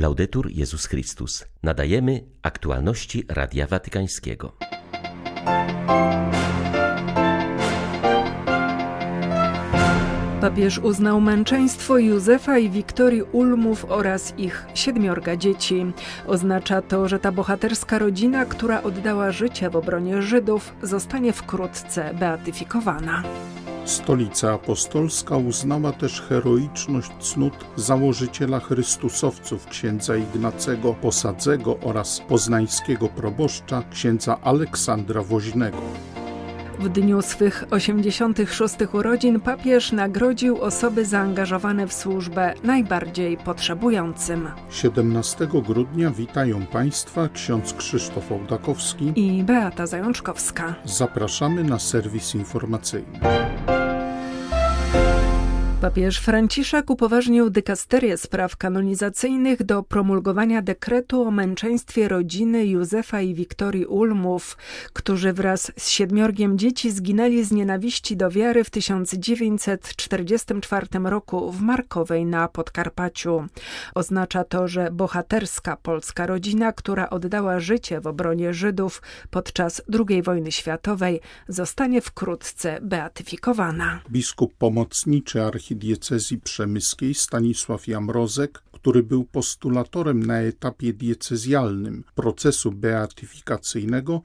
Laudetur Jezus Chrystus. Nadajemy aktualności Radia Watykańskiego. Papież uznał męczeństwo Józefa i Wiktorii Ulmów oraz ich siedmiorga dzieci. Oznacza to, że ta bohaterska rodzina, która oddała życie w obronie Żydów, zostanie wkrótce beatyfikowana. Stolica Apostolska uznała też heroiczność cnót założyciela Chrystusowców księdza Ignacego Posadzego oraz poznańskiego proboszcza księdza Aleksandra Woźnego. W dniu swych 86 urodzin papież nagrodził osoby zaangażowane w służbę najbardziej potrzebującym. 17 grudnia witają Państwa ksiądz Krzysztof Ołdakowski i Beata Zajączkowska. Zapraszamy na serwis informacyjny. Papież Franciszek upoważnił dykasterię spraw kanonizacyjnych do promulgowania dekretu o męczeństwie rodziny Józefa i Wiktorii Ulmów, którzy wraz z siedmiorgiem dzieci zginęli z nienawiści do wiary w 1944 roku w Markowej na Podkarpaciu. Oznacza to, że bohaterska polska rodzina, która oddała życie w obronie Żydów podczas II wojny światowej, zostanie wkrótce beatyfikowana. Biskup pomocniczy architekta archidiecezji przemyskiej Stanisław Jamrozek, który był postulatorem na etapie diecezjalnym procesu beatyfikacyjnego,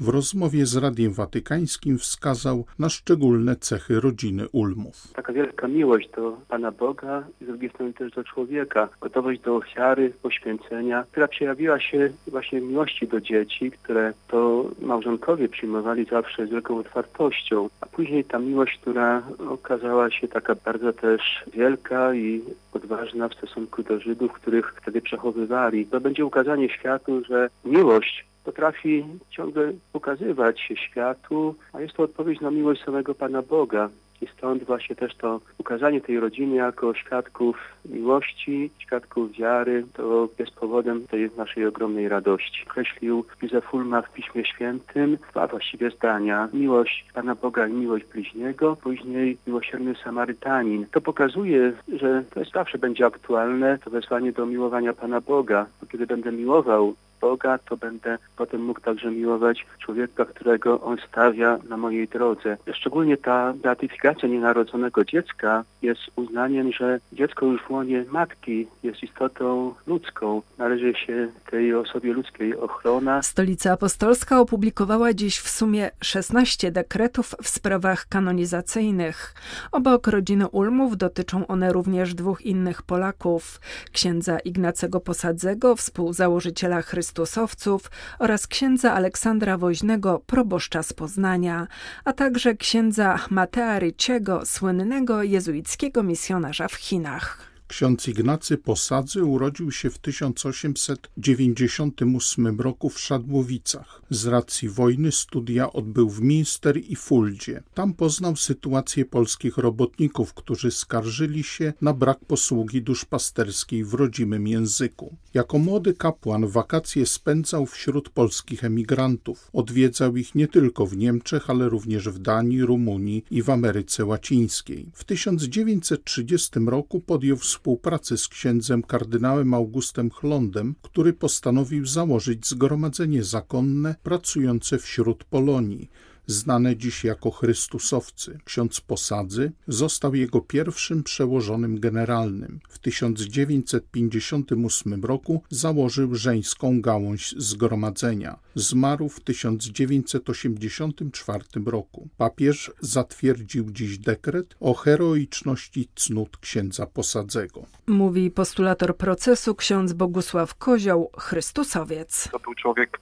w rozmowie z Radiem Watykańskim wskazał na szczególne cechy rodziny Ulmów. Taka wielka miłość do Pana Boga i z drugiej strony też do człowieka, gotowość do ofiary, poświęcenia, która przejawiła się właśnie w miłości do dzieci, które to małżonkowie przyjmowali zawsze z wielką otwartością, później ta miłość, która okazała się taka bardzo też wielka i odważna w stosunku do Żydów, których wtedy przechowywali. To będzie ukazanie światu, że miłość potrafi ciągle pokazywać się światu, a jest to odpowiedź na miłość samego Pana Boga. I stąd właśnie też to ukazanie tej rodziny jako świadków miłości, świadków wiary, to jest powodem tej naszej ogromnej radości. Określił Józef Ulma w Piśmie Świętym dwa właściwie zdania. Miłość Pana Boga i miłość bliźniego, później miłosierny Samarytanin. To pokazuje, że to jest zawsze będzie aktualne, to wezwanie do miłowania Pana Boga. Bo kiedy będę miłował Boga, to będę potem mógł także miłować człowieka, którego On stawia na mojej drodze. Szczególnie ta beatyfikacja nienarodzonego dziecka jest uznaniem, że dziecko już w łonie matki jest istotą ludzką. Należy się tej osobie ludzkiej ochrona. Stolica Apostolska opublikowała dziś w sumie 16 dekretów w sprawach kanonizacyjnych. Obok rodziny Ulmów dotyczą one również dwóch innych Polaków. Księdza Ignacego Posadzego, współzałożyciela Chrystusowców oraz księdza Aleksandra Woźnego, proboszcza z Poznania, a także księdza Matea Ryciego, słynnego jezuickiego misjonarza w Chinach. Ksiądz Ignacy Posadzy urodził się w 1898 roku w Szadłowicach. Z racji wojny studia odbył w Minster i Fuldzie. Tam poznał sytuację polskich robotników, którzy skarżyli się na brak posługi duszpasterskiej w rodzimym języku. Jako młody kapłan wakacje spędzał wśród polskich emigrantów. Odwiedzał ich nie tylko w Niemczech, ale również w Danii, Rumunii i w Ameryce Łacińskiej. W 1930 roku podjął współpracę z księdzem kardynałem Augustem Chlondem, który postanowił założyć zgromadzenie zakonne pracujące wśród Polonii, znane dziś jako Chrystusowcy. Ksiądz Posadzy został jego pierwszym przełożonym generalnym. W 1958 roku założył żeńską gałąź zgromadzenia. Zmarł w 1984 roku. Papież zatwierdził dziś dekret o heroiczności cnót księdza Posadzego. Mówi postulator procesu ksiądz Bogusław Kozioł, Chrystusowiec. To był człowiek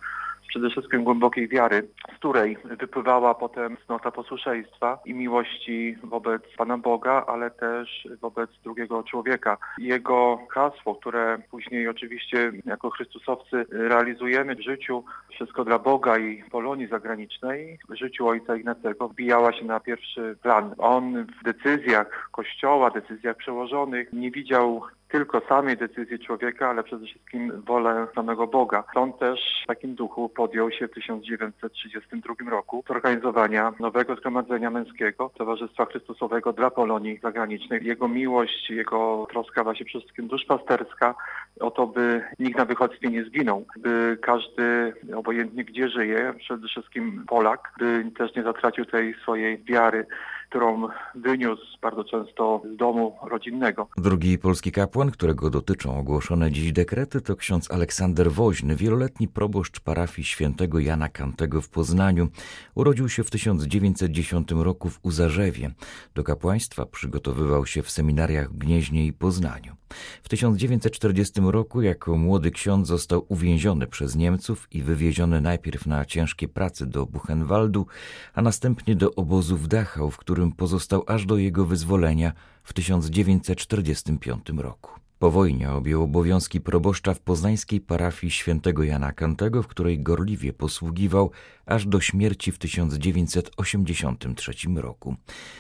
przede wszystkim głębokiej wiary, z której wypływała potem cnota posłuszeństwa i miłości wobec Pana Boga, ale też wobec drugiego człowieka. Jego hasło, które później oczywiście jako Chrystusowcy realizujemy w życiu, wszystko dla Boga i Polonii zagranicznej, w życiu Ojca Ignacego wbijała się na pierwszy plan. On w decyzjach Kościoła, decyzjach przełożonych nie widział tylko samej decyzji człowieka, ale przede wszystkim wolę samego Boga. Stąd też w takim duchu podjął się w 1932 roku zorganizowania nowego zgromadzenia męskiego Towarzystwa Chrystusowego dla Polonii Zagranicznej. Jego miłość, jego troska właśnie przede wszystkim duszpasterska o to, by nikt na wychodźstwie nie zginął, by każdy, obojętnie gdzie żyje, przede wszystkim Polak, by też nie zatracił tej swojej wiary którą wyniósł bardzo często z domu rodzinnego. Drugi polski kapłan, którego dotyczą ogłoszone dziś dekrety, to ksiądz Aleksander Woźny, wieloletni proboszcz parafii świętego Jana Kantego w Poznaniu. Urodził się w 1910 roku w Uzarzewie. Do kapłaństwa przygotowywał się w seminariach w Gnieźnie i Poznaniu. W 1940 roku jako młody ksiądz został uwięziony przez Niemców i wywieziony najpierw na ciężkie prace do Buchenwaldu, a następnie do obozu w Dachau, w którym pozostał aż do jego wyzwolenia w 1945 roku. Po wojnie objął obowiązki proboszcza w poznańskiej parafii świętego Jana Kantego, w której gorliwie posługiwał aż do śmierci w 1983 roku.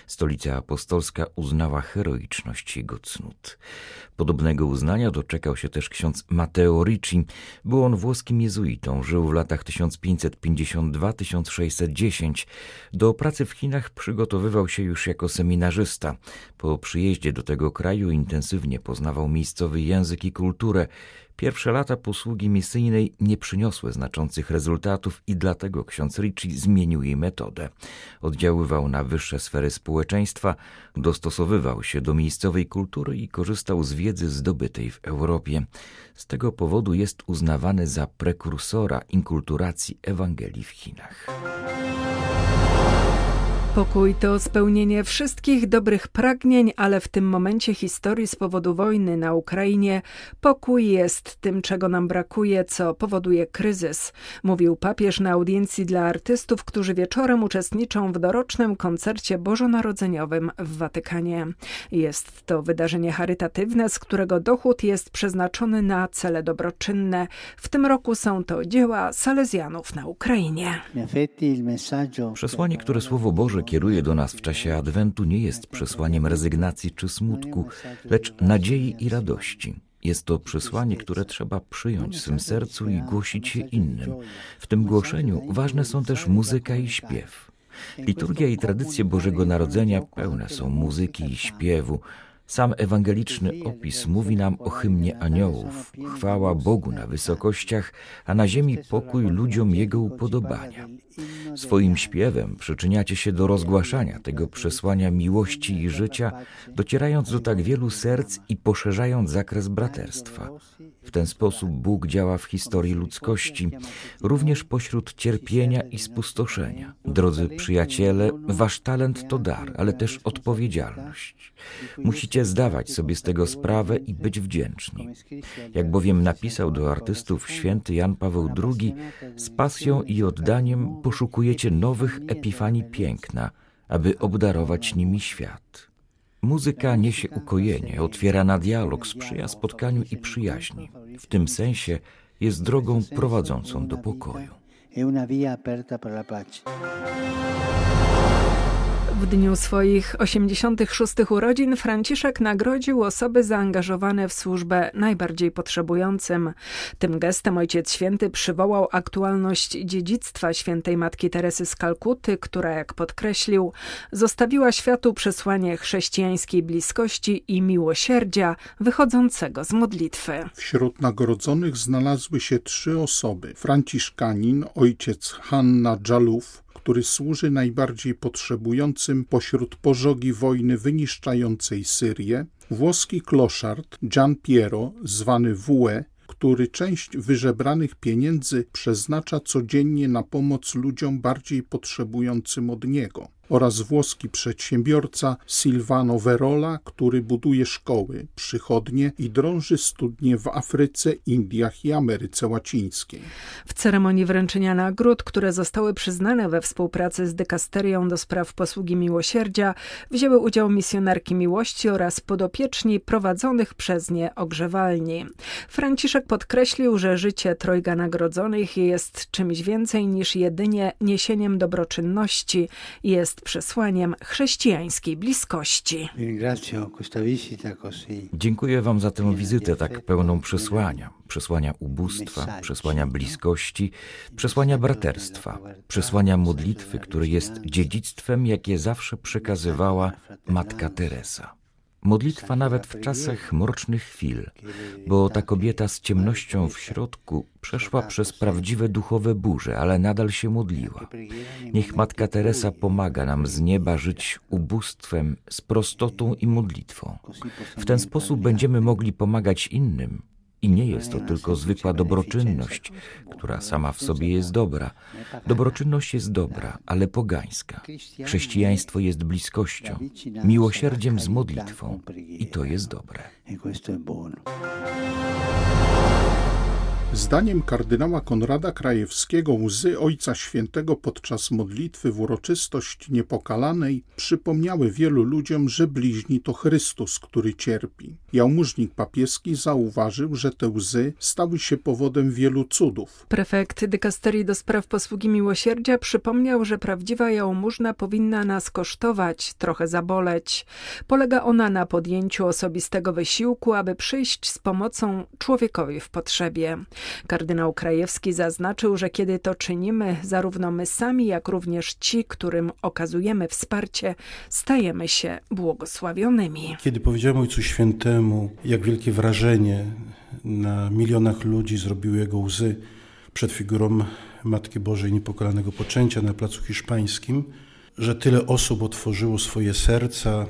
Stolica apostolska uznała heroiczność jego cnót. Podobnego uznania doczekał się też ksiądz Matteo Ricci. Był on włoskim jezuitą, żył w latach 1552-1610. Do pracy w Chinach przygotowywał się już jako seminarzysta. Po przyjeździe do tego kraju intensywnie poznawał miejscowy język i kulturę. Pierwsze lata posługi misyjnej nie przyniosły znaczących rezultatów i dlatego ksiądz Ricci zmienił jej metodę. Oddziaływał na wyższe sfery społeczeństwa, dostosowywał się do miejscowej kultury i korzystał z wiedzy zdobytej w Europie. Z tego powodu jest uznawany za prekursora inkulturacji Ewangelii w Chinach. Pokój to spełnienie wszystkich dobrych pragnień, ale w tym momencie historii z powodu wojny na Ukrainie pokój jest tym, czego nam brakuje, co powoduje kryzys, mówił papież na audiencji dla artystów, którzy wieczorem uczestniczą w dorocznym koncercie bożonarodzeniowym w Watykanie. Jest to wydarzenie charytatywne, z którego dochód jest przeznaczony na cele dobroczynne. W tym roku są to dzieła Salezjanów na Ukrainie. Przesłanie, które Słowo Boże kieruje do nas w czasie Adwentu, nie jest przesłaniem rezygnacji czy smutku, lecz nadziei i radości. Jest to przesłanie, które trzeba przyjąć w swym sercu i głosić je innym. W tym głoszeniu ważne są też muzyka i śpiew. Liturgia i tradycje Bożego Narodzenia pełne są muzyki i śpiewu. Sam ewangeliczny opis mówi nam o hymnie aniołów, chwała Bogu na wysokościach, a na ziemi pokój ludziom Jego upodobania. Swoim śpiewem przyczyniacie się do rozgłaszania tego przesłania miłości i życia, docierając do tak wielu serc i poszerzając zakres braterstwa. W ten sposób Bóg działa w historii ludzkości, również pośród cierpienia i spustoszenia. Drodzy przyjaciele, wasz talent to dar, ale też odpowiedzialność. Musicie zdawać sobie z tego sprawę i być wdzięczni. Jak bowiem napisał do artystów święty Jan Paweł II, z pasją i oddaniem poszukujecie nowych epifanii piękna, aby obdarować nimi świat. Muzyka niesie ukojenie, otwiera na dialog, sprzyja spotkaniu i przyjaźni. W tym sensie jest drogą prowadzącą do pokoju. W dniu swoich 86 urodzin Franciszek nagrodził osoby zaangażowane w służbę najbardziej potrzebującym. Tym gestem Ojciec Święty przywołał aktualność dziedzictwa świętej Matki Teresy z Kalkuty, która, jak podkreślił, zostawiła światu przesłanie chrześcijańskiej bliskości i miłosierdzia wychodzącego z modlitwy. Wśród nagrodzonych znalazły się trzy osoby: Franciszkanin, ojciec Hanna Dżalów, który służy najbardziej potrzebującym pośród pożogi wojny wyniszczającej Syrię, włoski kloszard Gian Piero, zwany Wue, który część wyżebranych pieniędzy przeznacza codziennie na pomoc ludziom bardziej potrzebującym od niego oraz włoski przedsiębiorca Silvano Verola, który buduje szkoły, przychodnie i drąży studnie w Afryce, Indiach i Ameryce Łacińskiej. W ceremonii wręczenia nagród, które zostały przyznane we współpracy z Dykasterią do spraw posługi miłosierdzia, wzięły udział misjonarki miłości oraz podopieczni prowadzonych przez nie ogrzewalni. Franciszek podkreślił, że życie trojga nagrodzonych jest czymś więcej niż jedynie niesieniem dobroczynności, jest jest przesłaniem chrześcijańskiej bliskości. Dziękuję Wam za tę wizytę tak pełną przesłania. Przesłania ubóstwa, przesłania bliskości, przesłania braterstwa, przesłania modlitwy, które jest dziedzictwem, jakie zawsze przekazywała Matka Teresa. Modlitwa nawet w czasach mrocznych chwil, bo ta kobieta z ciemnością w środku przeszła przez prawdziwe duchowe burze, ale nadal się modliła. Niech Matka Teresa pomaga nam z nieba żyć ubóstwem, z prostotą i modlitwą. W ten sposób będziemy mogli pomagać innym, i nie jest to tylko zwykła dobroczynność, która sama w sobie jest dobra. Dobroczynność jest dobra, ale pogańska. Chrześcijaństwo jest bliskością, miłosierdziem z modlitwą i to jest dobre. Zdaniem kardynała Konrada Krajewskiego łzy Ojca Świętego podczas modlitwy w uroczystość niepokalanej przypomniały wielu ludziom, że bliźni to Chrystus, który cierpi. Jałmużnik papieski zauważył, że te łzy stały się powodem wielu cudów. Prefekt dykasterii do spraw posługi miłosierdzia przypomniał, że prawdziwa jałmużna powinna nas kosztować, trochę zaboleć. Polega ona na podjęciu osobistego wysiłku, aby przyjść z pomocą człowiekowi w potrzebie. Kardynał Krajewski zaznaczył, że kiedy to czynimy, zarówno my sami, jak również ci, którym okazujemy wsparcie, stajemy się błogosławionymi. Kiedy powiedziałem Ojcu Świętemu, jak wielkie wrażenie na milionach ludzi zrobiły jego łzy przed figurą Matki Bożej Niepokalanego Poczęcia na Placu Hiszpańskim, że tyle osób otworzyło swoje serca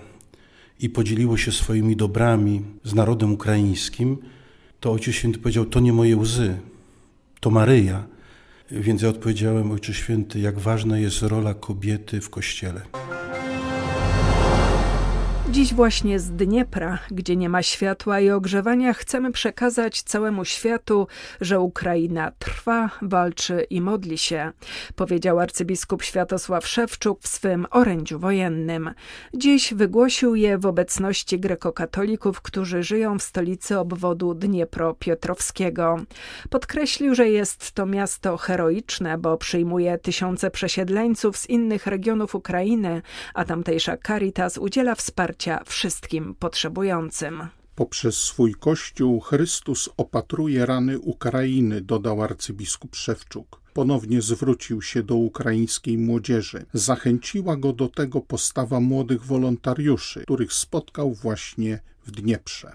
i podzieliło się swoimi dobrami z narodem ukraińskim, to Ojciec Święty powiedział, to nie moje łzy, to Maryja. Więc ja odpowiedziałem, Ojcze Święty, jak ważna jest rola kobiety w Kościele. Dziś właśnie z Dniepra, gdzie nie ma światła i ogrzewania, chcemy przekazać całemu światu, że Ukraina trwa, walczy i modli się, powiedział arcybiskup Światosław Szewczuk w swym orędziu wojennym. Dziś wygłosił je w obecności grekokatolików, którzy żyją w stolicy obwodu Dniepro-Piotrowskiego. Podkreślił, że jest to miasto heroiczne, bo przyjmuje tysiące przesiedleńców z innych regionów Ukrainy, a tamtejsza Caritas udziela wsparcia wsparcia wszystkim potrzebującym. Poprzez swój kościół Chrystus opatruje rany Ukrainy, dodał arcybiskup Szewczuk. Ponownie zwrócił się do ukraińskiej młodzieży. Zachęciła go do tego postawa młodych wolontariuszy, których spotkał właśnie w Dnieprze.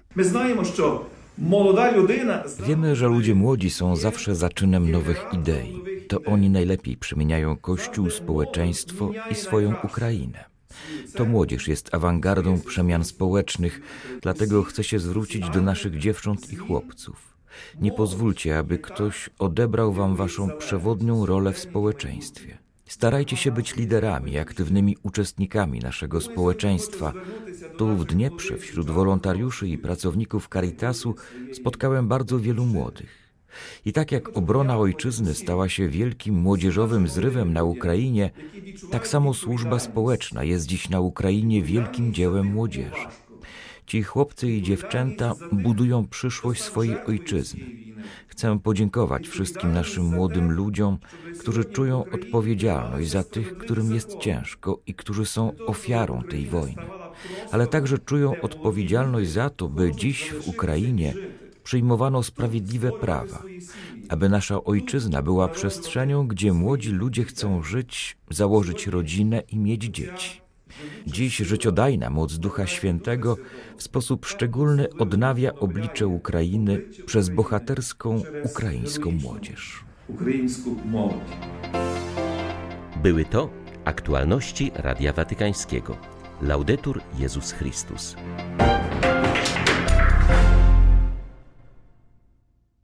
Wiemy, że ludzie młodzi są zawsze zaczynem nowych idei. To oni najlepiej przemieniają Kościół, społeczeństwo i swoją Ukrainę. To młodzież jest awangardą przemian społecznych, dlatego chcę się zwrócić do naszych dziewcząt i chłopców. Nie pozwólcie, aby ktoś odebrał wam waszą przewodnią rolę w społeczeństwie. Starajcie się być liderami, aktywnymi uczestnikami naszego społeczeństwa. Tu w Dnieprze, wśród wolontariuszy i pracowników Caritasu spotkałem bardzo wielu młodych. I tak jak obrona ojczyzny stała się wielkim młodzieżowym zrywem na Ukrainie, tak samo służba społeczna jest dziś na Ukrainie wielkim dziełem młodzieży. Ci chłopcy i dziewczęta budują przyszłość swojej ojczyzny. Chcę podziękować wszystkim naszym młodym ludziom, którzy czują odpowiedzialność za tych, którym jest ciężko i którzy są ofiarą tej wojny, ale także czują odpowiedzialność za to, by dziś w Ukrainie przyjmowano sprawiedliwe prawa, aby nasza ojczyzna była przestrzenią, gdzie młodzi ludzie chcą żyć, założyć rodzinę i mieć dzieci. Dziś życiodajna moc Ducha Świętego w sposób szczególny odnawia oblicze Ukrainy przez bohaterską ukraińską młodzież. Były to aktualności Radia Watykańskiego. Laudetur Jezus Chrystus.